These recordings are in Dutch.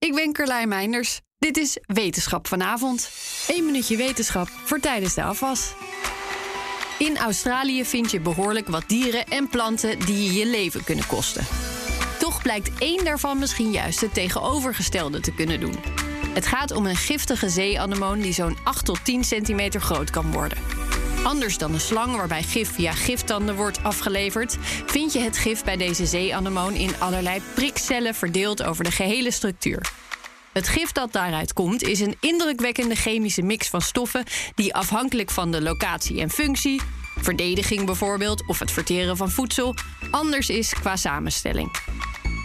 Ik ben Carlijn Meinders. Dit is Wetenschap vanavond. Eén minuutje wetenschap voor tijdens de afwas. In Australië vind je behoorlijk wat dieren en planten die je je leven kunnen kosten. Toch blijkt één daarvan misschien juist het tegenovergestelde te kunnen doen. Het gaat om een giftige zeeanemoon die zo'n 8 tot 10 centimeter groot kan worden. Anders dan een slang waarbij gif via giftanden wordt afgeleverd, vind je het gif bij deze zeeanemoon in allerlei prikcellen verdeeld over de gehele structuur. Het gif dat daaruit komt is een indrukwekkende chemische mix van stoffen die afhankelijk van de locatie en functie, verdediging bijvoorbeeld of het verteren van voedsel, anders is qua samenstelling.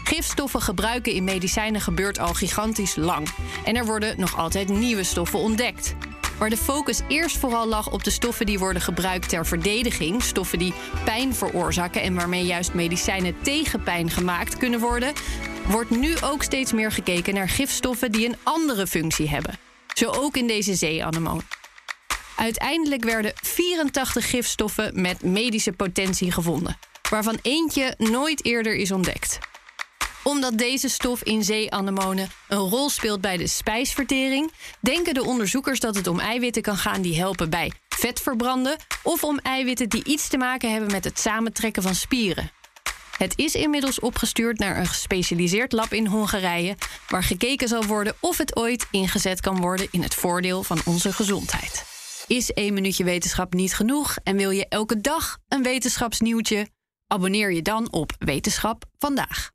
Gifstoffen gebruiken in medicijnen gebeurt al gigantisch lang. En er worden nog altijd nieuwe stoffen ontdekt. Waar de focus eerst vooral lag op de stoffen die worden gebruikt ter verdediging, stoffen die pijn veroorzaken en waarmee juist medicijnen tegen pijn gemaakt kunnen worden, wordt nu ook steeds meer gekeken naar gifstoffen die een andere functie hebben. Zo ook in deze zeeanemoon. Uiteindelijk werden 84 gifstoffen met medische potentie gevonden, waarvan eentje nooit eerder is ontdekt omdat deze stof in zeeanemonen een rol speelt bij de spijsvertering, denken de onderzoekers dat het om eiwitten kan gaan die helpen bij vetverbranden of om eiwitten die iets te maken hebben met het samentrekken van spieren. Het is inmiddels opgestuurd naar een gespecialiseerd lab in Hongarije, waar gekeken zal worden of het ooit ingezet kan worden in het voordeel van onze gezondheid. Is één minuutje wetenschap niet genoeg en wil je elke dag een wetenschapsnieuwtje? Abonneer je dan op Wetenschap vandaag.